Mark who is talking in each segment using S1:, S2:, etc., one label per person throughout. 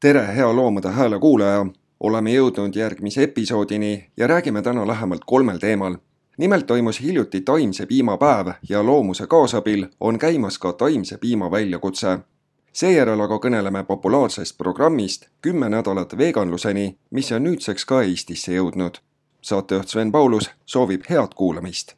S1: tere, hea Loomade Hääle kuulaja! oleme jõudnud järgmise episoodini ja räägime täna lähemalt kolmel teemal. Nimelt toimus hiljuti taimse piima päev ja loomuse kaasabil on käimas ka taimse piima väljakutse. seejärel aga kõneleme populaarsest programmist Kümme nädalat veganluseni, mis on nüüdseks ka Eestisse jõudnud. saatejuht Sven Paulus soovib head kuulamist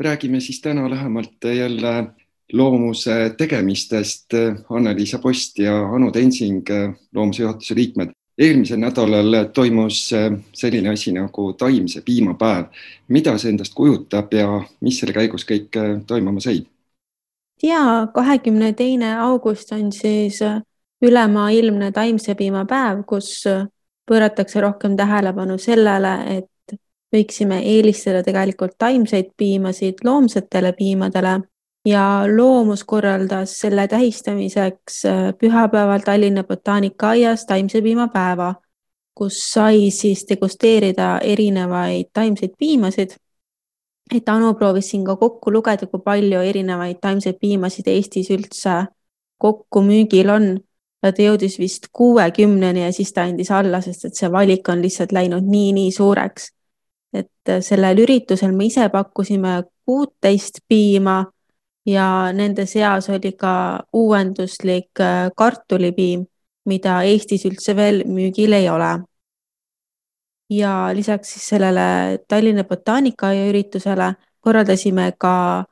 S1: räägime siis täna lähemalt jälle loomuse tegemistest Anne-Liisa Post ja Anu Tensing, loomuse juhatuse liikmed. Eelmisel nädalal toimus selline asi nagu taimse piimapäev. mida see endast kujutab ja mis selle käigus kõik toimuma sai?
S2: ja kahekümne teine august on siis ülemaailmne taimse piima päev, kus pööratakse rohkem tähelepanu sellele, et võiksime eelistada tegelikult taimseid piimasid loomsetele piimadele ja Loomus korraldas selle tähistamiseks äh, pühapäeval Tallinna Botaanikaaias taimse piima päeva, kus sai siis degusteerida erinevaid taimseid piimasid. et Anu proovis siin ka kokku lugeda, kui palju erinevaid taimseid piimasid Eestis üldse kokku müügil on. ta jõudis vist kuuekümneni ja siis ta andis alla, sest et see valik on lihtsalt läinud nii-nii suureks. et äh, sellel üritusel me ise pakkusime kuuteist piima ja nende seas oli ka uuenduslik äh, kartulipiim, mida Eestis üldse veel müügil ei ole. ja lisaks siis sellele Tallinna botaanikaaia üritusele korraldasime ka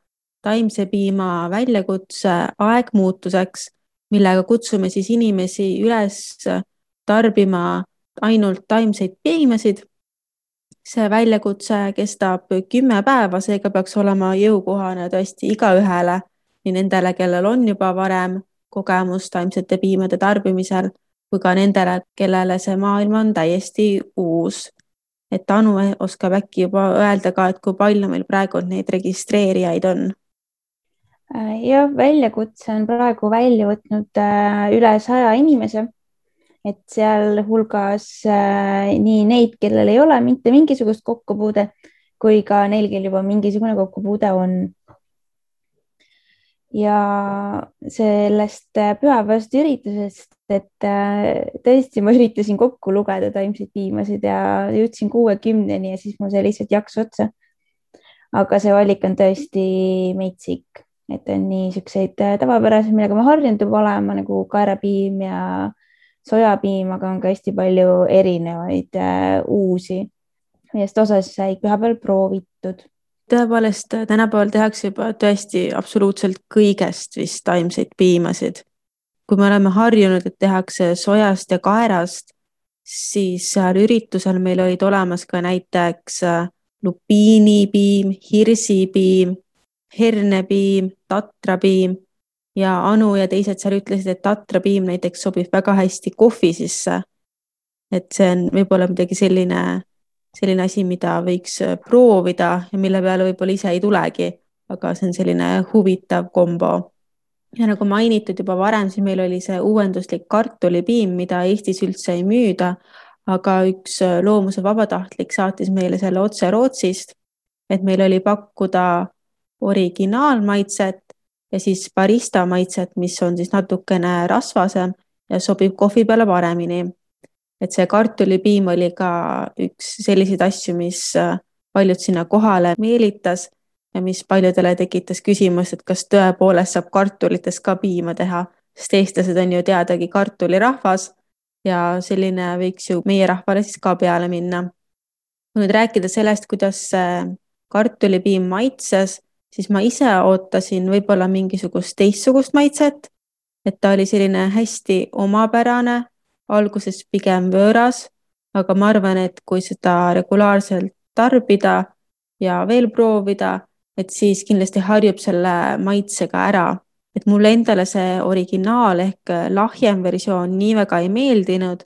S2: taimse piima väljakutse Aeg muutuseks, millega kutsume siis inimesi üles tarbima ainult taimseid piimasid see väljakutse kestab kümme päeva, seega peaks olema jõukohane tõesti igaühele, nii nendele, kellel on juba varem kogemus taimsete piimade tarbimisel, kui ka nendele, kellele see maailm on täiesti uus. et Anu oskab äkki juba öelda ka, et kui palju meil praegu neid registreerijaid on?
S3: jah, väljakutse on praegu välja võtnud äh, üle saja inimese et sealhulgas äh, nii neid, kellel ei ole mitte mingisugust kokkupuude kui ka neil, kel juba mingisugune kokkupuude on. ja sellest äh, pühapäevast üritusest, et äh, tõesti, ma üritasin kokku lugeda taimseid piimasid ja jõudsin kuuekümneni ja siis mul sai lihtsalt jaks otsa. aga see valik on tõesti metsik, et on nii siukseid äh, tavapärased, millega ma harjunud juba olema nagu kaerapiim ja äh, sojapiim, aga on ka hästi palju erinevaid äh, uusi, millest osas sai pühapäeval proovitud.
S2: tõepoolest, tänapäeval tehakse juba tõesti absoluutselt kõigest vist taimseid piimasid. kui me oleme harjunud, et tehakse sojast ja kaerast, siis seal üritusel meil olid olemas ka näiteks äh, lupiinipiim, hirsipiim, hernepiim, tatrapiim ja Anu ja teised seal ütlesid, et tatrapiim näiteks sobib väga hästi kohvi sisse. et see on võib-olla midagi selline, selline asi, mida võiks äh, proovida ja mille peale võib-olla ise ei tulegi, aga see on selline huvitav kombo. ja nagu mainitud juba varem, siis meil oli see uuenduslik kartulipiim, mida Eestis üldse ei müüda, aga üks äh, loomuse vabatahtlik saatis meile selle otse Rootsist, et meil oli pakkuda originaalmaitset ja siis barista maitset, mis on siis natukene rasvasem ja sobib kohvi peale paremini. et see kartulipiim oli ka üks selliseid asju, mis äh, paljud sinna kohale meelitas ja mis paljudele tekitas küsimust, et kas tõepoolest saab kartulitest ka piima teha, sest eestlased on ju teadagi kartulirahvas ja selline võiks ju meie rahvale siis ka peale minna. kui nüüd rääkida sellest, kuidas see kartulipiim maitses siis ma ise ootasin võib-olla mingisugust teistsugust maitset. et ta oli selline hästi omapärane, alguses pigem võõras, aga ma arvan, et kui seda regulaarselt tarbida ja veel proovida, et siis kindlasti harjub selle maitsega ära. et mulle endale see originaal ehk lahjem versioon nii väga ei meeldinud,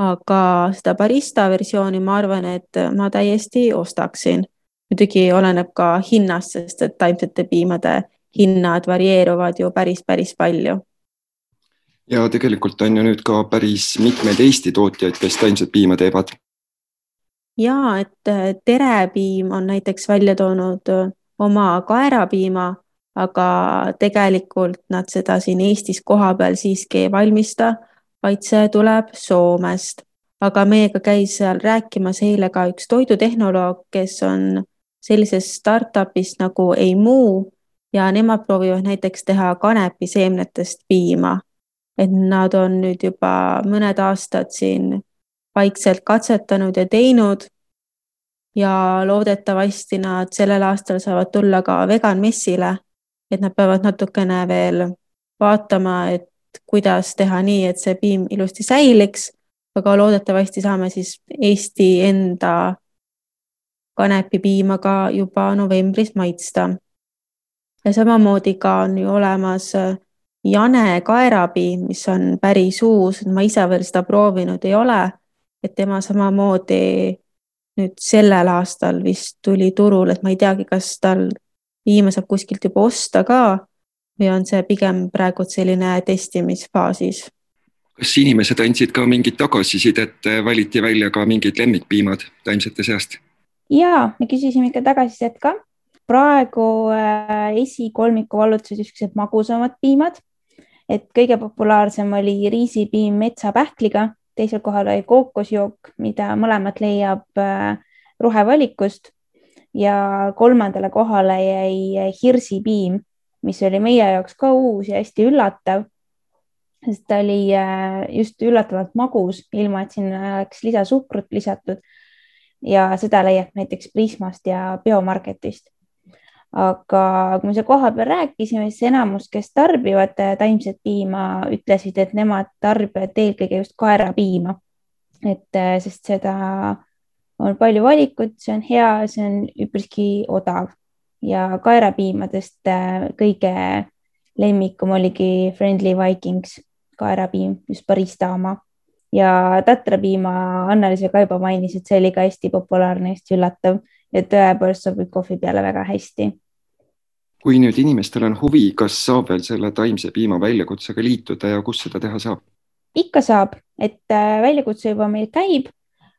S2: aga seda barista versiooni ma arvan, et ma täiesti ostaksin. Muidugi oleneb ka hinnast, sest et taimsete piimade hinnad varieeruvad ju päris, päris palju.
S1: ja tegelikult on ju nüüd ka päris mitmeid Eesti tootjaid, kes taimset piima teevad.
S2: ja et Terepiim on näiteks välja toonud oma kaerapiima, aga tegelikult nad seda siin Eestis kohapeal siiski ei valmista vaid see tuleb Soomest. aga meiega käis seal rääkimas eile ka üks toidutehnoloog, kes on sellisest startup'ist nagu Eimu ja nemad proovivad näiteks teha kanepiseemnetest piima. et nad on nüüd juba mõned aastad siin vaikselt katsetanud ja teinud. ja loodetavasti nad sellel aastal saavad tulla ka vegan messile, et nad peavad natukene veel vaatama, et kuidas teha nii, et see piim ilusti säiliks, aga loodetavasti saame siis Eesti enda kanepipiima ka juba novembris maitsta. ja samamoodi ka on ju olemas äh, Jane kaerapiim, mis on päris uus, ma ise veel seda proovinud ei ole, et tema samamoodi nüüd sellel aastal vist tuli turule, et ma ei teagi, kas tal piima saab kuskilt juba osta ka või on see pigem praegu selline testimisfaasis?
S1: kas inimesed andsid ka mingit tagasisidet, valiti välja ka mingid lemmikpiimad taimsete seast?
S3: Ja me küsisime ikka tagasisidet ka. praegu äh, esikolmiku vallutasid niisugused magusamad piimad, et kõige populaarsem oli riisipiim metsapähkliga, teisel kohal oli kookosjook, mida mõlemat leiab äh, rohevalikust ja kolmandale kohale jäi hirsipiim mis oli meie jaoks ka uus ja hästi üllatav. sest ta oli äh, just üllatavalt magus, ilma et sinna oleks lisasuhkrut lisatud. Ja seda leiab näiteks Prismast ja Biomarketist. aga kui me seal kohapeal rääkisime, siis enamus, kes tarbivad äh, taimset piima, ütlesid, et nemad tarbivad eelkõige just kaerapiima. et äh, sest seda on palju valikut, see on hea, see on üpriski odav ja kaerapiimadest äh, kõige lemmikum oligi Friendly Vikings kaerapiim, just barista oma ja tatrapiima Anneli ka juba mainis, et see oli ka hästi populaarne, hästi üllatav ja tõepoolest sobib kohvi peale väga hästi.
S1: kui nüüd inimestel on huvi, kas saab veel selle taimse piima väljakutsega liituda ja kus seda teha saab?
S3: ikka saab, et äh, väljakutse juba meil käib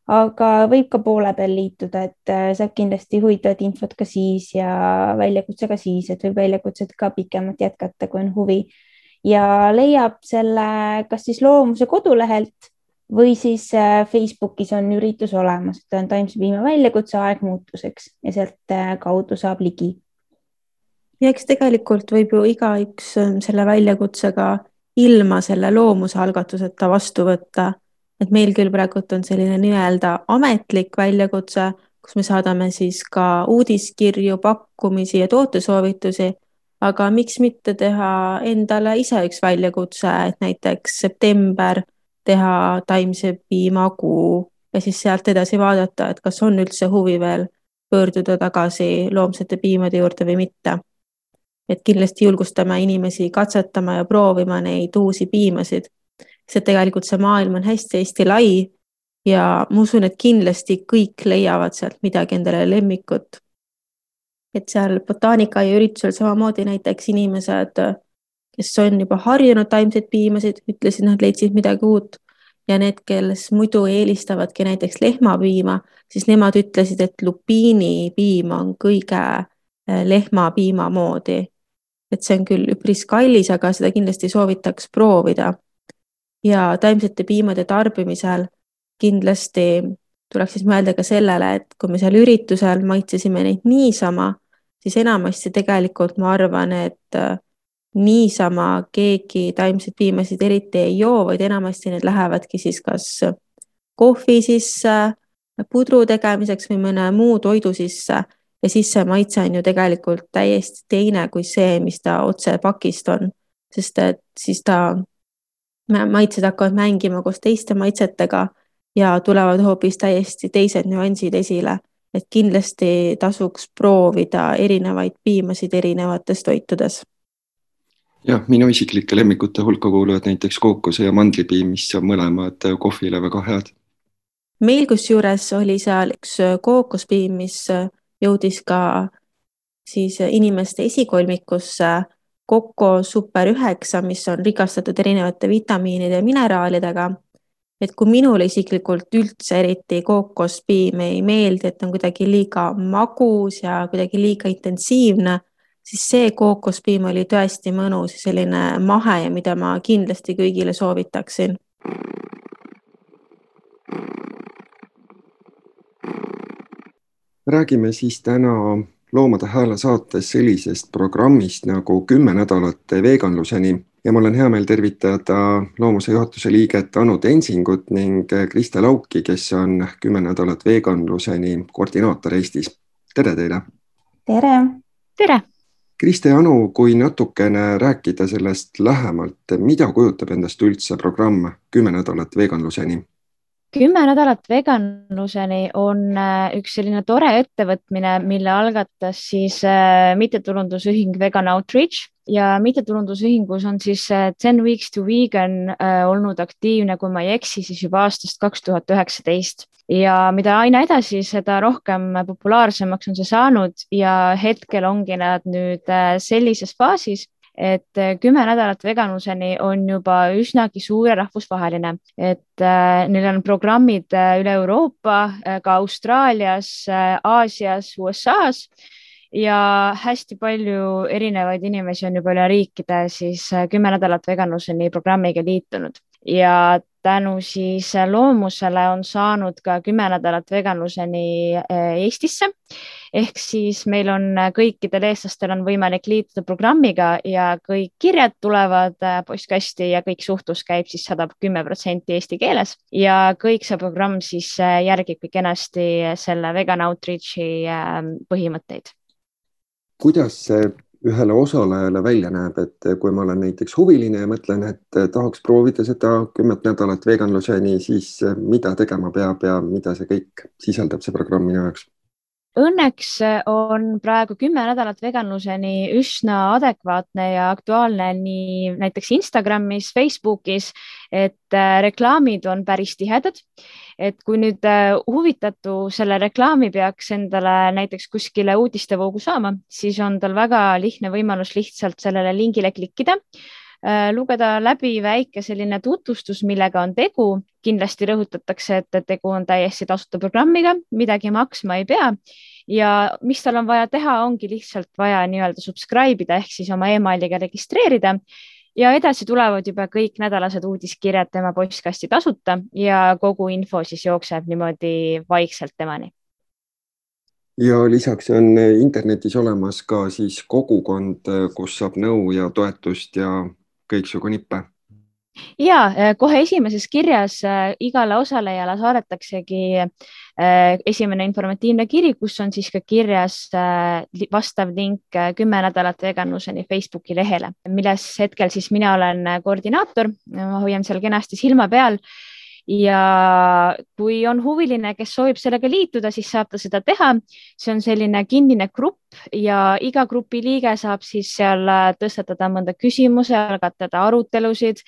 S3: aga võib ka poole peal liituda, et äh, saab kindlasti huvitavat infot ka siis ja väljakutse ka siis, et võib väljakutset ka pikemalt jätkata, kui on huvi. ja leiab selle kas siis Loomuse kodulehelt või siis äh, Facebookis on üritus olemas, et on Taimse piima väljakutse Aeg muutuseks ja sealt äh, kaudu saab ligi.
S2: ja eks tegelikult võib ju igaüks selle väljakutsega ilma selle loomuse algatuseta vastu võtta et meil küll praegult on selline nii-öelda ametlik väljakutse, kus me saadame siis ka uudiskirju, pakkumisi ja tootesoovitusi. aga miks mitte teha endale ise üks väljakutse, et näiteks september teha taimse piima kuu ja siis sealt edasi vaadata, et kas on üldse huvi veel pöörduda tagasi loomsete piimade juurde või mitte. et kindlasti julgustame inimesi katsetama ja proovima neid uusi piimasid sest tegelikult see maailm on hästi-hästi lai ja ma usun, et kindlasti kõik leiavad sealt midagi endale lemmikut. et seal botaanikaaia üritusel samamoodi näiteks inimesed, kes on juba harjunud taimseid piimasid, ütlesid, nad leidsid midagi uut ja need, kes muidu eelistavadki näiteks lehmapiima, siis nemad ütlesid, et lupiinipiim on kõige eh, lehmapiima moodi. et see on küll üpris kallis, aga seda kindlasti soovitaks proovida ja taimsete piimade tarbimisel kindlasti tuleks siis mõelda ka sellele, et kui me seal üritusel maitsesime neid niisama, siis enamasti tegelikult ma arvan, et äh, niisama keegi taimseid piimasid eriti ei joo, vaid enamasti need lähevadki siis kas kohvi sisse, pudru tegemiseks või mõne muu toidu sisse ja siis see maitse on ju tegelikult täiesti teine kui see, mis ta otse pakist on, sest et siis ta maitsed hakkavad mängima koos teiste maitsetega ja tulevad hoopis täiesti teised nüansid esile. et kindlasti tasuks proovida erinevaid piimasid erinevates toitudes.
S1: Jah, minu isiklike lemmikute hulka kuuluvad näiteks kookose ja mandlipiim, mis on mõlemad kohvile väga head.
S2: meil kusjuures oli seal üks kookospiim, mis jõudis ka siis inimeste esikolmikusse Coco Super üheksa, mis on rikastatud erinevate vitamiinide ja mineraalidega. et kui minule isiklikult üldse eriti kookospiim ei meeldi, et on kuidagi liiga magus ja kuidagi liiga intensiivne, siis see kookospiim oli tõesti mõnus ja selline mahe ja mida ma kindlasti kõigile soovitaksin.
S1: räägime siis täna Loomade Hääle saates sellisest programmist nagu Kümme nädalat veganluseni ja mul on hea meel tervitada Loomuse juhatuse liiget Anu Tensingut ning Kriste Lauki, kes on Kümme nädalat veganluseni koordinaator Eestis. tere teile!
S3: tere!
S2: tere!
S1: Kriste Anu, kui natukene rääkida sellest lähemalt, mida kujutab endast üldse programm Kümme nädalat veganluseni?
S4: Kümme nädalat veganluseni on äh, üks selline tore ettevõtmine, mille algatas siis äh, mittetulundusühing Vegan Outreach. Ja mittetulundusühingus on siis äh, Ten Weeks to Vegan olnud aktiivne, kui ma ei eksi, siis juba aastast kaks tuhat üheksateist. Ja mida aina edasi, seda rohkem populaarsemaks on see saanud ja hetkel ongi nad nüüd sellises faasis, et äh, kümme nädalat veganluseni on juba üsnagi suur ja rahvusvaheline, et äh, neil on programmid äh, üle Euroopa, ka Austraalias, Aasias, USA-s ja hästi palju erinevaid inimesi on juba üle riikide siis kümme nädalat veganluseni programmiga liitunud. Ja tänu siis loomusele on saanud ka kümme nädalat veganluseni Eestisse ehk siis meil on äh, kõikidel eestlastel on võimalik liituda programmiga ja kõik kirjad tulevad äh, postkasti ja kõik suhtlus käib siis sada kümme protsenti eesti keeles ja kõik see programm siis äh, järgibki kenasti selle vegan outreach'i ähm, põhimõtteid.
S1: kuidas see ühele osalejale välja näeb, et kui ma olen näiteks huviline ja mõtlen, et tahaks proovida seda kümmet nädalat veganluseni, siis mida tegema peab ja mida see kõik sisaldab, see programm minu jaoks?
S4: Õnneks on praegu kümme nädalat veganluseni üsna adekvaatne ja aktuaalne nii näiteks Instagramis, Facebookis, et äh, reklaamid on päris tihedad. et kui nüüd äh, huvitatu selle reklaami peaks endale näiteks kuskile uudistevoogu saama, siis on tal väga lihtne võimalus lihtsalt sellele lingile klikkida Äh, lugeda läbi väike selline tutvustus, millega on tegu. kindlasti rõhutatakse, et tegu on täiesti tasuta programmiga, midagi maksma ei pea. Ja mis tal on vaja teha, ongi lihtsalt vaja nii-öelda subscribe ida ehk siis oma emailiga registreerida. Ja edasi tulevad juba kõik nädalased uudiskirjad tema postkasti tasuta ja kogu info siis jookseb niimoodi vaikselt temani.
S1: Ja lisaks on internetis olemas ka siis kogukond, kus saab nõu ja toetust ja kõiksugu nippe?
S4: ja äh, kohe esimeses kirjas äh, igale osalejale saadetaksegi äh, esimene informatiivne kiri, kus on siis ka kirjas vastav link kümme nädalat veganluseni Facebooki lehele, milles hetkel siis mina olen koordinaator, ma hoian seal kenasti silma peal ja kui on huviline, kes soovib sellega liituda, siis saab ta seda teha. see on selline kinnine grupp ja iga grupi liige saab siis seal tõstatada mõnda küsimuse, algatada arutelusid.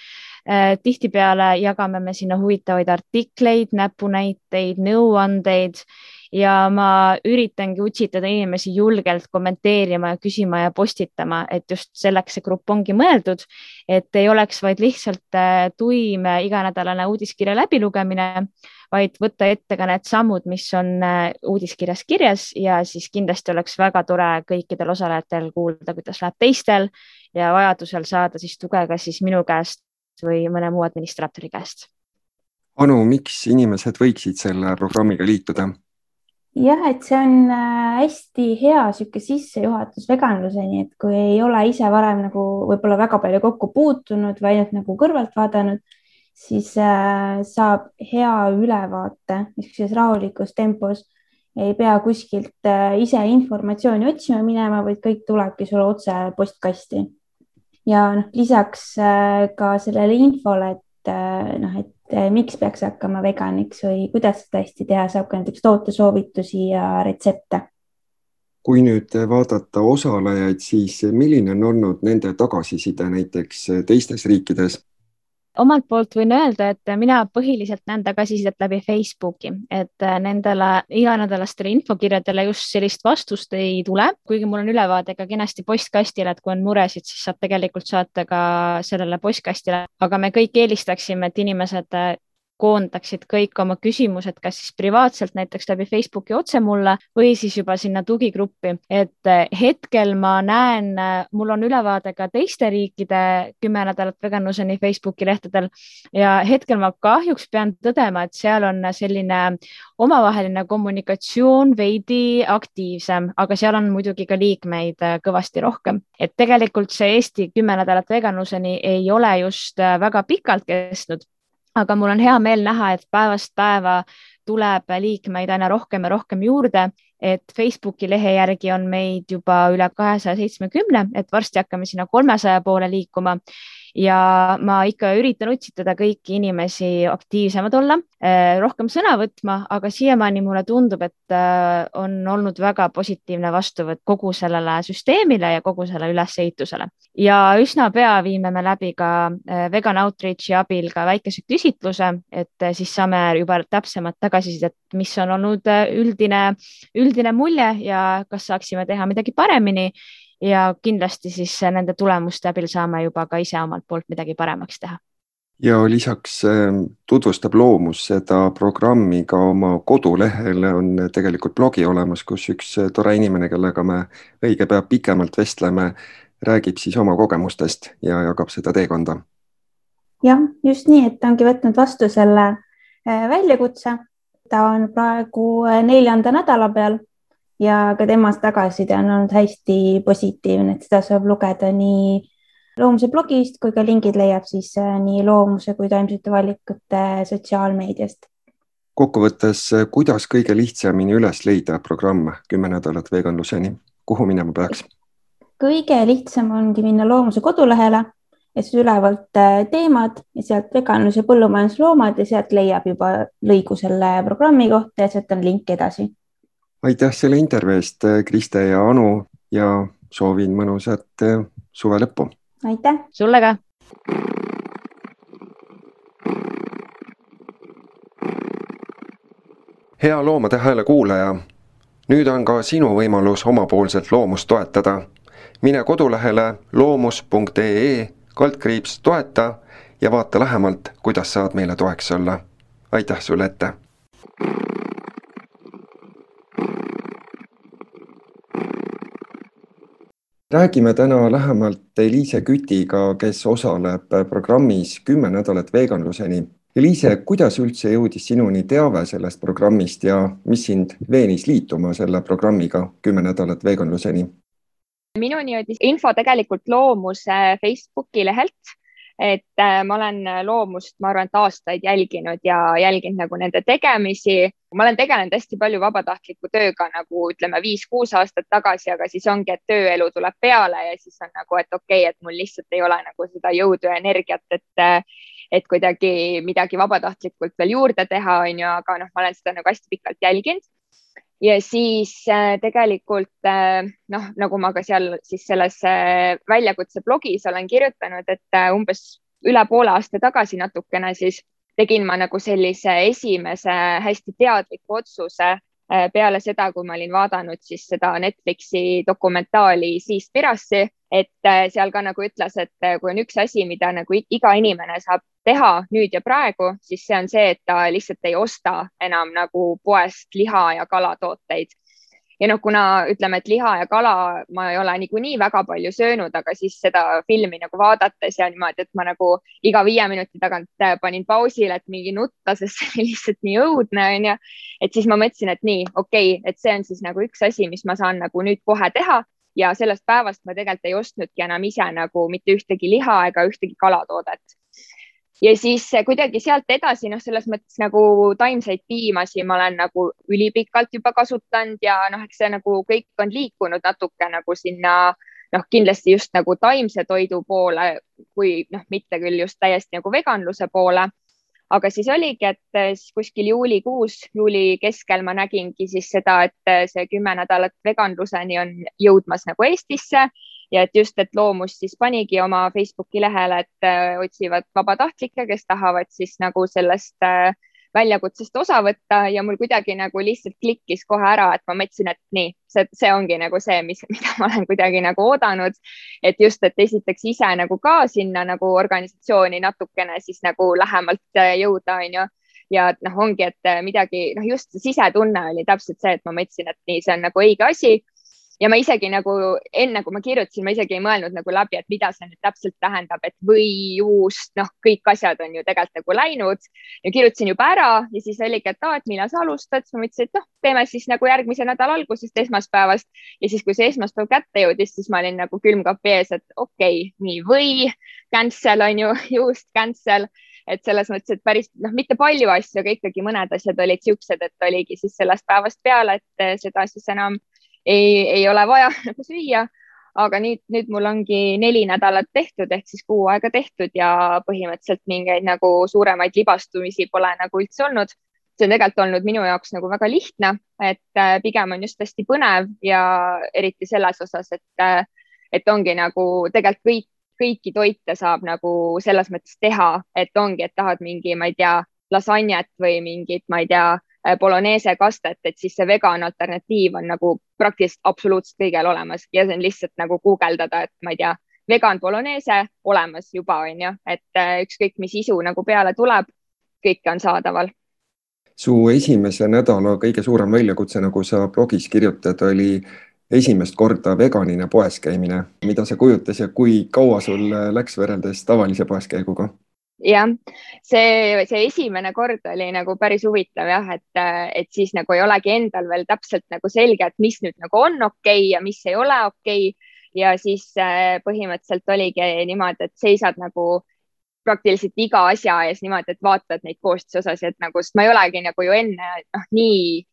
S4: Äh, tihtipeale jagame me sinna huvitavaid artikleid, näpunäiteid, nõuandeid ja ma üritangi utsitada inimesi julgelt kommenteerima ja küsima ja postitama, et just selleks see grupp ongi mõeldud, et ei oleks vaid lihtsalt äh, tuim iganädalane uudiskirja läbilugemine, vaid võtta ette ka need sammud, mis on äh, uudiskirjas kirjas ja siis kindlasti oleks väga tore kõikidel osalejatel kuulda, kuidas läheb teistel ja vajadusel saada siis tuge ka siis minu käest või mõne muu administraatori käest.
S1: Anu, miks inimesed võiksid selle programmiga liituda?
S3: Jah, et see on äh, hästi hea sihuke sissejuhatus veganluseni, et kui ei ole ise varem nagu võib-olla väga palju kokku puutunud või ainult nagu kõrvalt vaadanud, siis äh, saab hea ülevaate niisuguses rahulikus tempos. ei pea kuskilt äh, ise informatsiooni otsima minema, vaid kõik tulebki sulle otse postkasti. ja noh, lisaks ka sellele infole, et noh, et Eh, miks peaks hakkama veganiks või kuidas seda hästi teha, saab ka näiteks tootesoovitusi ja retsepte.
S1: kui nüüd vaadata osalejaid, siis milline on olnud nende tagasiside näiteks teistes riikides?
S4: Omalt poolt võin öelda, et mina põhiliselt näen tagasisidet läbi Facebooki, et nendele iganädalastele infokirjadele just sellist vastust ei tule, kuigi mul on ülevaade ka kenasti postkastile, et kui on muresid, siis saab tegelikult saata ka sellele postkastile, aga me kõik eelistaksime, et inimesed koondaksid kõik oma küsimused, kas siis privaatselt näiteks läbi Facebooki otse mulle või siis juba sinna tugigruppi, et eh, hetkel ma näen, eh, mul on ülevaade ka teiste riikide kümme nädalat veganluseni Facebooki lehtedel ja hetkel ma kahjuks pean tõdema, et seal on selline omavaheline kommunikatsioon veidi aktiivsem, aga seal on muidugi ka liikmeid eh, kõvasti rohkem, et tegelikult see Eesti kümme nädalat veganluseni ei ole just väga pikalt kestnud aga mul on hea meel näha, et päevast päeva tuleb liikmeid aina rohkem ja rohkem juurde, et Facebooki lehe järgi on meid juba üle kahesaja seitsmekümne, et varsti hakkame sinna kolmesaja poole liikuma ja ma ikka üritan utsitada kõiki inimesi aktiivsemad olla, eh, rohkem sõna võtma, aga siiamaani mulle tundub, et eh, on olnud väga positiivne vastuvõtt kogu sellele süsteemile ja kogu selle ülesehitusele. ja üsna pea viime me läbi ka eh, Vegan Outreachi abil ka väikese küsitluse, et siis saame juba täpsemat tagasisidet, mis on olnud üldine, üldine mulje ja kas saaksime teha midagi paremini ja kindlasti siis nende tulemuste abil saame juba ka ise omalt poolt midagi paremaks teha.
S1: ja lisaks ähm, tutvustab Loomus seda programmi ka oma kodulehel, on tegelikult blogi olemas, kus üks tore inimene, kellega me õige pea pikemalt vestleme, räägib siis oma kogemustest ja jagab seda teekonda.
S3: jah, just nii, et ta ongi võtnud vastu selle äh, väljakutse. Ta on praegu äh, neljanda nädala peal ja ka temast tagasiside on olnud hästi positiivne, et seda saab lugeda nii loomuse blogist kui ka lingid leiab siis äh, nii loomuse kui taimsete valikute sotsiaalmeediast.
S1: kokkuvõttes, kuidas kõige lihtsamini üles leida programm Kümme nädalat veganluseni, kuhu minema peaks?
S3: kõige lihtsam ongi minna loomuse kodulehele ja siis ülevalt äh, teemad ja sealt veganlus ja põllumajandusloomad ja sealt leiab juba lõigu selle programmi kohta ja sealt on link edasi
S1: aitäh selle intervjuu eest, Kriste ja Anu ja soovin mõnusat eh, suve lõppu.
S3: aitäh.
S4: sulle ka.
S1: hea Loomade Hääle kuulaja. nüüd on ka sinu võimalus omapoolselt loomust toetada. mine kodulehele loomus.ee kaldkriips toeta ja vaata lähemalt, kuidas saad meile toeks olla. aitäh sulle ette räägime täna lähemalt Eliise Kütiga, kes osaleb programmis Kümme nädalat veganluseni. Eliise, kuidas üldse jõudis sinuni teave sellest programmist ja mis sind veenis liituma selle programmiga Kümme nädalat veganluseni?
S5: Minuni jõudis info tegelikult Loomuse Facebooki lehelt et äh, ma olen äh, loomust, ma arvan, et aastaid jälginud ja jälginud nagu nende tegemisi. ma olen tegelenud hästi palju vabatahtliku tööga nagu ütleme viis-kuus aastat tagasi, aga siis ongi, et tööelu tuleb peale ja siis on nagu, et okei okay,, et mul lihtsalt ei ole nagu seda jõudu ja energiat, et äh, et kuidagi midagi vabatahtlikult veel juurde teha, on ju, aga noh, ma olen seda nagu hästi pikalt jälginud ja siis äh, tegelikult äh, noh, nagu ma ka seal siis selles äh, väljakutse blogis olen kirjutanud, et umbes üle poole aasta tagasi natukene siis tegin ma nagu sellise esimese hästi teadliku otsuse peale seda, kui ma olin vaadanud siis seda Netflixi dokumentaali Siist Pirassi, et seal ka nagu ütles, et kui on üks asi, mida nagu iga inimene saab teha nüüd ja praegu, siis see on see, et ta lihtsalt ei osta enam nagu poest liha ja kalatooteid. Ja noh, kuna ütleme, et liha ja kala ma ei ole niikuinii väga palju söönud, aga siis seda filmi nagu vaadates ja niimoodi, et ma nagu iga viie minuti tagant äh, panin pausile, et mingi nutta, sest see oli lihtsalt nii õudne, onju. et siis ma mõtlesin, et nii, okei okay,, et see on siis nagu üks asi, mis ma saan nagu nüüd kohe teha ja sellest päevast ma tegelikult ei ostnudki enam ise nagu mitte ühtegi liha ega ühtegi kalatoodet ja siis kuidagi sealt edasi, noh, selles mõttes nagu taimseid piimasi ma olen nagu ülipikalt juba kasutanud ja noh, eks see nagu kõik on liikunud natuke nagu sinna noh, kindlasti just nagu taimse toidu poole, kui noh, mitte küll just täiesti nagu veganluse poole. aga siis oligi, et siis kuskil juulikuus, juuli keskel ma nägingi siis seda, et äh, see kümme nädalat veganluseni on jõudmas nagu Eestisse ja et just, et Loomus siis panigi oma Facebooki lehele, et äh, otsivad vabatahtlikke, kes tahavad siis nagu sellest väljakutsest osa võtta ja mul kuidagi nagu lihtsalt klikkis kohe ära, et ma mõtlesin, et nii, see, see ongi nagu see, mis, mida ma olen kuidagi nagu oodanud. et just, et esiteks ise nagu ka sinna nagu organisatsiooni natukene siis nagu lähemalt jõuda, onju ja noh, ongi, et midagi, noh, just sisetunne oli täpselt see, et ma mõtlesin, et nii, see on nagu õige asi ja ma isegi nagu enne, kui ma kirjutasin, ma isegi ei mõelnud nagu läbi, et mida see nüüd täpselt tähendab, et või juust, noh, kõik asjad on ju tegelikult nagu läinud. Ja kirjutasin juba ära ja siis oligi, et aa, et millal sa alustad, siis ma mõtlesin, et noh, teeme siis nagu järgmise nädala algusest, esmaspäevast. Ja siis, kui see esmaspäev kätte jõudis, siis ma olin nagu külmkapi ees, et okei okay,, nii või cancel on ju, just cancel. Et selles mõttes, et päris noh, mitte palju asju, aga ikkagi mõned asjad olid siuksed, et oligi siis sellest päevast peale, et seda siis enam ei, ei ole vaja nagu süüa. aga nüüd, nüüd mul ongi neli nädalat tehtud ehk siis kuu aega tehtud ja põhimõtteliselt mingeid nagu suuremaid libastumisi pole nagu üldse olnud. see on tegelikult olnud minu jaoks nagu väga lihtne, et äh, pigem on just hästi põnev ja eriti selles osas, et, äh, et ongi nagu tegelikult kõik kõiki toite saab nagu selles mõttes teha, et ongi, et tahad mingi, ma ei tea, lasanjet või mingit, ma ei tea, bolognese kastet, et siis see vegan alternatiiv on nagu praktiliselt absoluutselt kõigil olemas ja see on lihtsalt nagu guugeldada, et ma ei tea, vegan bolognese olemas juba on ju, et äh, ükskõik, mis isu nagu peale tuleb, kõike on saadaval.
S1: su esimese nädala kõige suurem väljakutse, nagu sa blogis kirjutad, oli esimest korda veganina poes käimine, mida see kujutas ja kui kaua sul läks võrreldes tavalise poeskäiguga?
S5: Jah, see, see esimene kord oli nagu päris huvitav jah, et, et siis nagu ei olegi endal veel täpselt nagu selge, et mis nüüd nagu on okei okay ja mis ei ole okei okay. ja siis äh, põhimõtteliselt oligi niimoodi, et seisad nagu praktiliselt iga asja ees niimoodi, et vaatad neid koostisosasid, nagu, sest ma ei olegi nagu ju enne noh, nii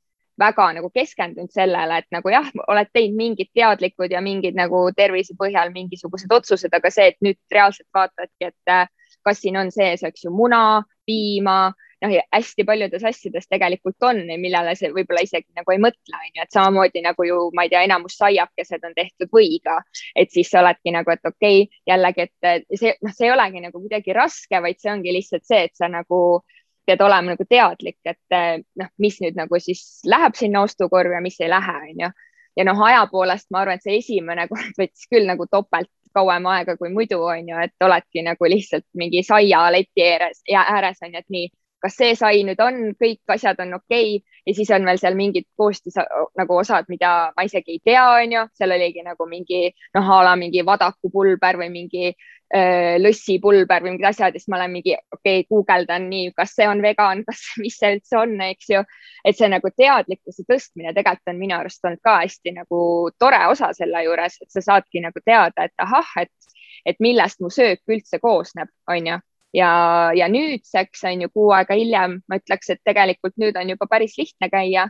S5: väga nagu keskendunud sellele, et nagu jah, oled teinud mingid teadlikud ja mingid nagu tervise põhjal mingisugused otsused, aga see, et nüüd reaalselt vaatadki, et kas siin on sees, eks ju, muna, piima, noh, hästi paljudes asjades tegelikult on, millele see võib-olla isegi nagu ei mõtle, on ju, et samamoodi nagu ju, ma ei tea, enamus saiakesed on tehtud võiga, et siis sa oledki nagu, et okei okay,, jällegi, et see, noh, see ei olegi nagu kuidagi raske, vaid see ongi lihtsalt see, et sa nagu pead olema nagu teadlik, et noh, mis nüüd nagu siis läheb sinna ostukorvi ja mis ei lähe, on ju. ja noh, aja poolest ma arvan, et see esimene kord võttis küll nagu topelt kauem aega kui muidu on ju, et oledki nagu lihtsalt mingi saia leti ääres ja ääres on ju, et nii, kas see sai nüüd on, kõik asjad on okei okay. ja siis on veel seal mingid koostis nagu osad, mida ma isegi ei tea, on ju, seal oligi nagu mingi noh, a la mingi vadakupulber või mingi lõssipulber või mingid asjad ja siis ma olen mingi, okei okay,, guugeldan nii, kas see on vegan, kas, mis see üldse on, eks ju. et see nagu teadlikkuse tõstmine tegelikult on minu arust olnud ka hästi nagu tore osa selle juures, et sa saadki nagu teada, et ahah, et, et millest mu söök üldse koosneb, on ju ja, ja nüüdseks on ju kuu aega hiljem, ma ütleks, et tegelikult nüüd on juba päris lihtne käia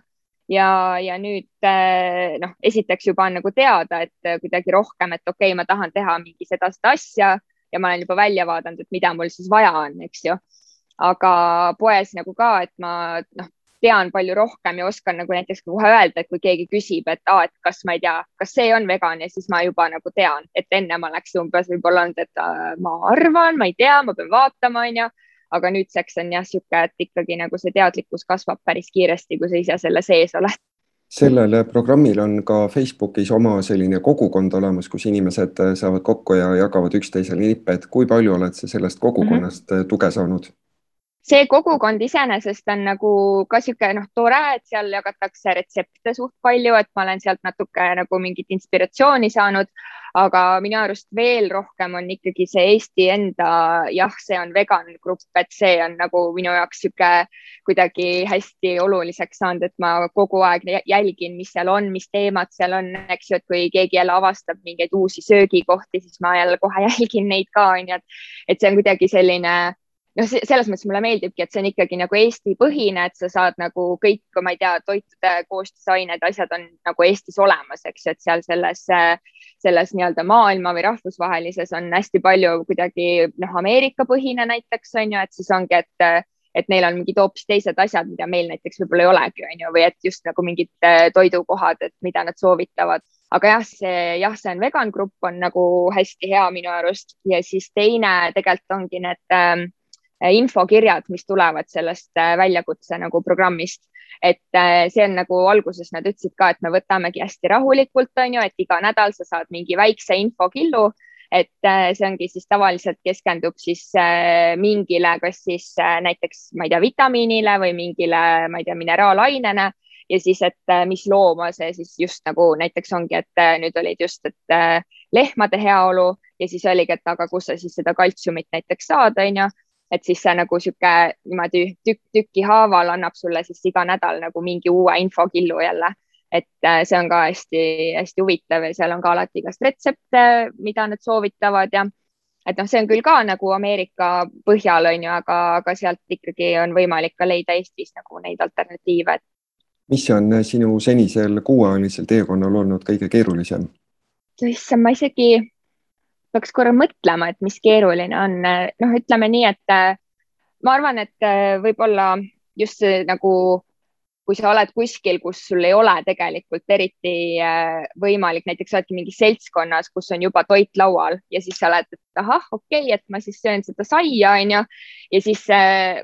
S5: ja, ja nüüd eh, noh, esiteks juba on nagu teada, et kuidagi rohkem, et okei okay,, ma tahan teha mingi seda, seda asja ja ma olen juba välja vaadanud, et mida mul siis vaja on, eks ju. aga poes nagu ka, et ma noh, tean palju rohkem ja oskan nagu näiteks kohe öelda, et kui keegi küsib, et aa, et kas ma ei tea, kas see on vegan ja siis ma juba nagu tean, et enne ma oleks umbes võib-olla olnud, et äh, ma arvan, ma ei tea, ma pean vaatama, onju aga nüüdseks on jah, sihuke, et ikkagi nagu see teadlikkus kasvab päris kiiresti, kui sa ise selle sees oled
S1: sellel programmil on ka Facebookis oma selline kogukond olemas, kus inimesed saavad kokku ja jagavad üksteisele nippe, et kui palju oled sa sellest kogukonnast mm -hmm. tuge saanud?
S5: See kogukond iseenesest on nagu ka sihuke noh, tore, et seal jagatakse retsepte suht palju, et ma olen sealt natuke nagu mingit inspiratsiooni saanud. Aga minu arust veel rohkem on ikkagi see Eesti enda, jah, see on vegan grupp, et see on nagu minu jaoks sihuke kuidagi hästi oluliseks saanud, et ma kogu aeg jälgin, mis seal on, mis teemad seal on, eks ju, et kui keegi jälle avastab mingeid uusi söögikohti, siis ma jälle kohe jälgin neid ka, onju, et, et see on kuidagi selline noh, selles mõttes mulle meeldibki, et see on ikkagi nagu Eesti põhine, et sa saad nagu kõik, ma ei tea, toitude koostisained, asjad on nagu Eestis olemas, eks ju, et seal selles, selles nii-öelda maailma või rahvusvahelises on hästi palju kuidagi noh, Ameerika põhine näiteks on ju, et siis ongi, et et neil on mingid hoopis teised asjad, mida meil näiteks võib-olla ei olegi, on ju, või et just nagu mingid äh, toidukohad, et mida nad soovitavad. aga jah, see jah, see on vegan grupp on nagu hästi hea minu arust ja siis teine tegelikult ongi need äh, infokirjad, mis tulevad sellest äh, väljakutse nagu programmist. Et äh, see on nagu alguses nad ütlesid ka, et me võtamegi hästi rahulikult, on ju, et iga nädal sa saad mingi väikse infokillu, et äh, see ongi siis tavaliselt keskendub siis äh, mingile, kas siis näiteks, ma ei tea, vitamiinile või mingile, ma ei tea, mineraalainele ja siis, et mis looma see siis just nagu näiteks ongi, et nüüd olid just, et lehmade heaolu. Ja siis oligi, et aga kus sa siis seda kaltsiumit näiteks saad, on ju et siis see nagu sihuke niimoodi tükk tüki haaval annab sulle siis iga nädal nagu mingi uue infokillu jälle. et äh, see on ka hästi-hästi huvitav ja seal on ka alati igast retsepte, mida nad soovitavad ja et noh, see on küll ka nagu Ameerika põhjal on ju, aga, aga sealt ikkagi on võimalik ka leida Eestis nagu neid alternatiive.
S1: mis on sinu senisel kuuajalisel teekonnal olnud kõige keerulisem?
S5: issand, ma isegi peaks korra mõtlema, et mis keeruline on. noh, ütleme nii, et äh, ma arvan, et äh, võib-olla just see nagu, kui sa oled kuskil, kus sul ei ole tegelikult eriti võimalik, näiteks oledki mingis seltskonnas, kus on juba toit laual ja siis sa oled, et ahah, okei okay,, et ma siis söön seda saia, onju. ja siis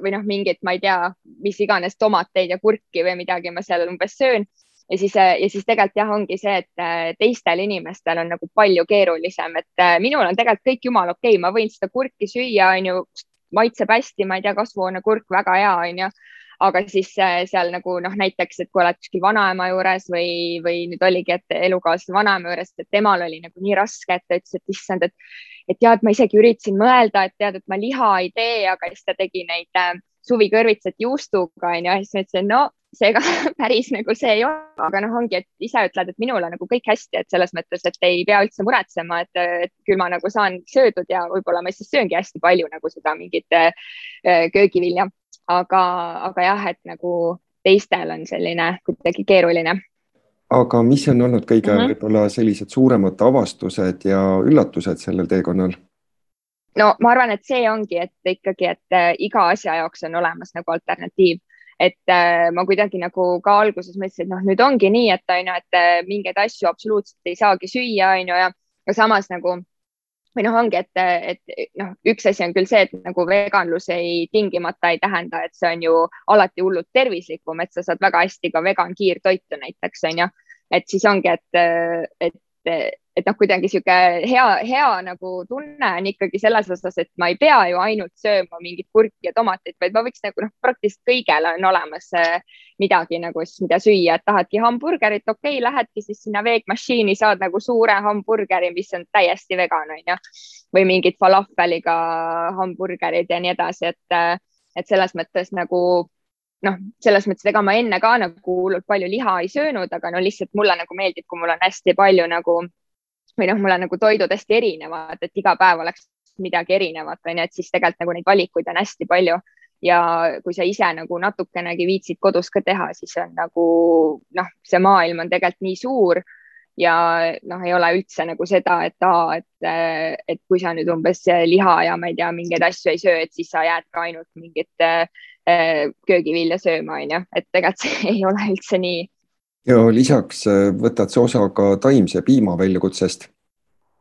S5: või noh, mingit, ma ei tea, mis iganes tomateid ja kurki või midagi ma seal umbes söön ja siis, äh, ja siis tegelikult jah, ongi see, et äh, teistel inimestel on nagu palju keerulisem, et äh, minul on tegelikult kõik jumala okei okay., ma võin seda kurki süüa, onju, maitseb hästi, ma ei tea, kasvuhoonekurk väga hea, onju aga siis seal nagu noh, näiteks, et kui oled kuskil vanaema juures või, või nüüd oligi, et elukaaslase vanaema juures, et temal oli nagu nii raske, et ta ütles, et issand, et, et et ma isegi üritasin mõelda, et tead, et ma liha ei tee, aga siis ta tegi neid äh, suvikõrvitsat juustuga onju, siis ma ütlesin, no seega päris nagu see ei ole, aga noh, ongi, et ise ütled, et minul on nagu kõik hästi, et selles mõttes, et ei pea üldse muretsema, et, et küll ma nagu saan söödud ja võib-olla ma siis sööngi hästi palju nagu seda mingit äh, köögivilja, aga, aga jah, et nagu teistel on selline kuidagi keeruline
S1: aga mis on olnud kõige mm -hmm. võib-olla sellised suuremad avastused ja üllatused sellel teekonnal?
S5: no ma arvan, et see ongi, et ikkagi, et äh, iga asja jaoks on olemas nagu alternatiiv et äh, ma kuidagi nagu ka alguses mõtlesin, et noh, nüüd ongi nii, et on ju, et äh, mingeid asju absoluutselt ei saagi süüa, on ju, ja, samas nagu või noh, ongi, et, et noh, üks asi on küll see, et nagu veganlus ei tingimata ei tähenda, et see on ju alati hullult tervislikum, et sa saad väga hästi ka vegan kiirtoitu näiteks on ju, et siis ongi, et, et et noh, kuidagi sihuke hea, hea nagu tunne on ikkagi selles osas, et ma ei pea ju ainult sööma mingit kurki ja tomatit, vaid ma võiks nagu noh, praktiliselt kõigele on olemas äh, midagi nagu siis, mida süüa, et tahadki hamburgerit, okei okay,, lähedki siis sinna veegmašiini, saad nagu suure hamburgeri, mis on täiesti vegan, onju. või mingid falafeliga hamburgerid ja nii edasi, et, äh, et selles mõttes nagu noh, selles mõttes, ega ma enne ka nagu hullult palju liha ei söönud, aga no lihtsalt mulle nagu meeldib, kui mul on hästi palju nagu või noh, mul on nagu toidud hästi erinevad, et iga päev oleks midagi erinevat, on ju, et siis tegelikult nagu neid valikuid on hästi palju. Ja kui sa ise nagu natukenegi viitsid kodus ka teha, siis on nagu noh, see maailm on tegelikult nii suur ja noh, ei ole üldse nagu seda, et aa, et, et kui sa nüüd umbes liha ja ma ei tea, mingeid asju ei söö, et siis sa jääd ka ainult mingit äh, köögivilja sööma, on ju, et tegelikult see ei ole üldse nii
S1: ja lisaks äh, võtad sa osa ka taimse piima väljakutsest.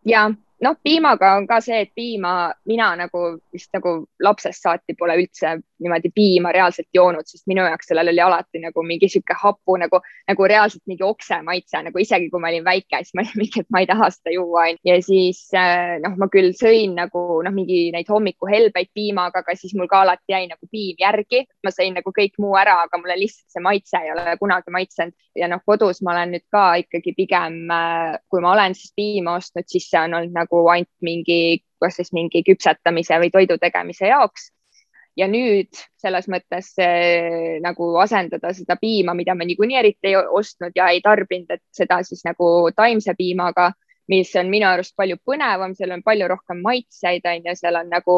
S5: ja noh, piimaga on ka see, et piima mina nagu vist nagu lapsest saati pole üldse niimoodi piima reaalselt joonud, sest minu jaoks sellel oli alati nagu mingi sihuke hapu nagu, nagu reaalselt mingi okse maitse, nagu isegi kui ma olin väike, siis ma olin mingi, et ma ei taha seda juua. ja siis äh, noh, ma küll sõin nagu noh, mingi neid hommikuhelbeid piimaga, aga siis mul ka alati jäi nagu piim järgi. ma sõin nagu kõik muu ära, aga mulle lihtsalt see maitse ei ole kunagi maitsenud ja noh, kodus ma olen nüüd ka ikkagi pigem, äh, kui ma olen siis piima ostnud, siis see on olnud nagu ainult mingi, kas siis mingi küpsetamise või toidu tegemise jaoks. Ja nüüd selles mõttes äh, nagu asendada seda piima, mida ma niikuinii eriti ei ostnud ja ei tarbinud, et seda siis nagu taimse piimaga, mis on minu arust palju põnevam, seal on palju rohkem maitseid, on ju, seal on nagu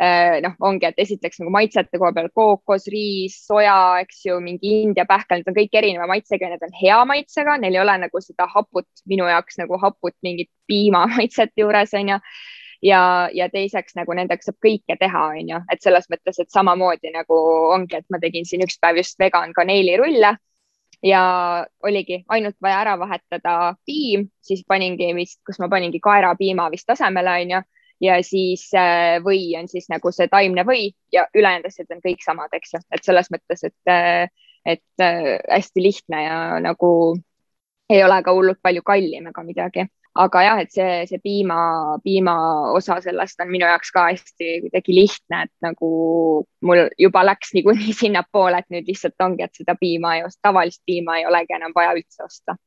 S5: äh, noh, ongi, et esiteks nagu maitsete koha peal kookos, riis, soja, eks ju, mingi India pähkel, need on kõik erineva maitsega ja need on hea maitsega, neil ei ole nagu seda haput, minu jaoks nagu haput mingit piimamaitset juures onju. Ja, ja teiseks nagu nendega saab kõike teha, onju, et selles mõttes, et samamoodi nagu ongi, et ma tegin siin üks päev just vegan kaneelirulle. Ja oligi ainult vaja ära vahetada piim, siis paningi vist, kus ma paningi kaerapiima vist asemele, onju. Ja siis äh, või on siis nagu see taimne või ja ülejäänud asjad on kõik samad, eks ju, et selles mõttes, et, äh, et äh, hästi lihtne ja nagu ei ole ka hullult palju kallim ega midagi aga jah, et see, see piima, piima osa sellest on minu jaoks ka hästi kuidagi lihtne, et nagu mul juba läks niikuinii sinnapoole, et nüüd lihtsalt ongi, et seda piima ei osta, tavalist piima ei olegi enam vaja üldse osta.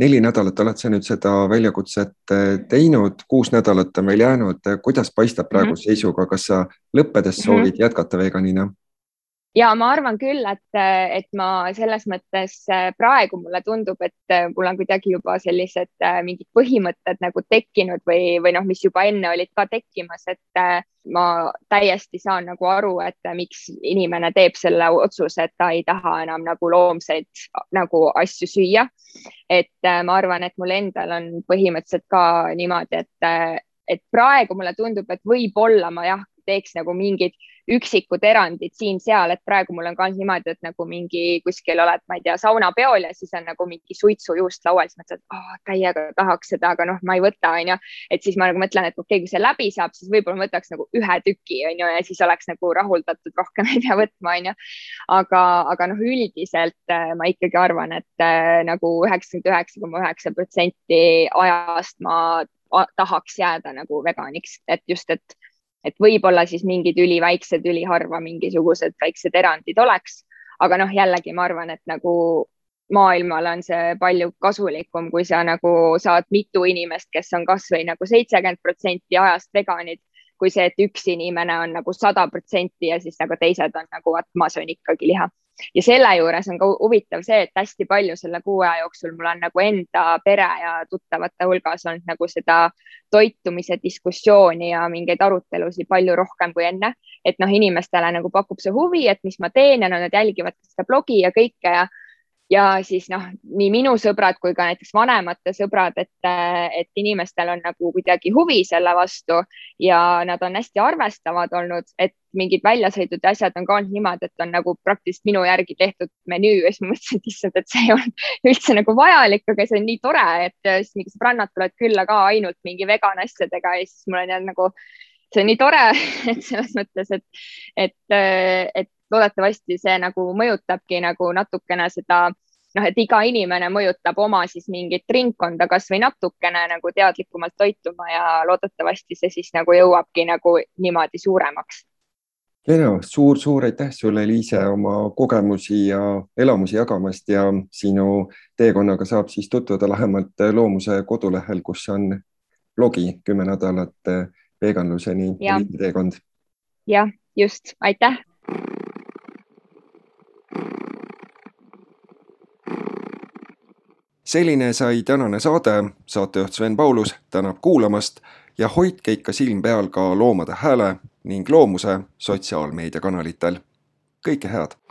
S1: neli nädalat oled sa nüüd seda väljakutset eh, teinud, kuus nädalat on veel jäänud. kuidas paistab praeguse mm -hmm. seisuga, kas sa lõppedes mhm. soovid mm -hmm. jätkata veganina?
S5: Ja ma arvan küll, et, et ma selles mõttes äh, praegu mulle tundub, et äh, mul on kuidagi juba sellised äh, mingid põhimõtted nagu tekkinud või, või noh, mis juba enne olid ka tekkimas, et ma täiesti saan nagu aru, et miks inimene teeb selle otsuse, et ta ei taha enam nagu loomseid nagu asju süüa. et ma arvan, et mul endal on põhimõtteliselt ka niimoodi, et, et praegu mulle tundub, et võib-olla ma jah, teeks nagu mingid üksikud erandid siin-seal, et praegu mul on ka niimoodi, et nagu mingi kuskil oled, ma ei tea, saunapeol ja siis on nagu mingi suitsujuust laual, siis mõtled, et oh, täiega tahaks seda, aga noh, ma ei võta, onju. et siis ma nagu mõtlen, et okei okay,, kui see läbi saab, siis võib-olla võtaks nagu ühe tüki, onju, ja siis oleks nagu rahuldatud, rohkem ei pea võtma, onju. aga, aga noh, üldiselt äh, ma ikkagi arvan, et äh, nagu üheksakümmend üheksa koma üheksa protsenti ajast ma tahaks jääda nagu veganiks, et just, et et võib-olla siis mingid üliväiksed, üliharva mingisugused väiksed erandid oleks, aga noh, jällegi ma arvan, et nagu maailmale on see palju kasulikum, kui sa nagu saad mitu inimest, kes on kasvõi nagu seitsekümmend protsenti ajast veganid, kui see, et üks inimene on nagu sada protsenti ja siis nagu teised on nagu, vaat ma söön ikkagi liha ja selle juures on ka huvitav see, et hästi palju selle kuu aja jooksul mul on nagu enda pere ja tuttavate hulgas olnud nagu seda toitumise diskussiooni ja mingeid arutelusid palju rohkem kui enne. et noh, inimestele nagu pakub see huvi, et mis ma teen ja no nad jälgivad seda blogi ja kõike ja ja siis noh, nii minu sõbrad kui ka näiteks vanemate sõbrad, et, et inimestel on nagu kuidagi huvi selle vastu ja nad on hästi arvestavad olnud, et mingid väljasõidud ja asjad on ka olnud niimoodi, et on nagu praktiliselt minu järgi tehtud menüü ja siis ma mõtlesin, et issand, et see ei olnud üldse nagu vajalik, aga see on nii tore, et siis mingid sõbrannad tulevad külla ka ainult mingi vegan asjadega ja siis mul on jäänud nagu see on nii tore, et selles mõttes, et, et, et loodetavasti see nagu mõjutabki nagu natukene seda noh, et iga inimene mõjutab oma siis mingit ringkonda kasvõi natukene nagu teadlikumalt toituma ja loodetavasti see siis nagu jõuabki nagu niimoodi suuremaks.
S1: Kena suur,, suur-suur aitäh sulle, Liise, oma kogemusi ja elamusi jagamast ja sinu teekonnaga saab siis tutvuda lähemalt Loomuse kodulehel, kus on blogi kümme nädalat veganluseni teekond.
S5: jah, just, aitäh!
S1: Selline sai tänane saade, saatejuht Sven Paulus tänab kuulamast ja hoidke ikka silm peal ka Loomade Hääle ning Loomuse sotsiaalmeediakanalitel. kõike head!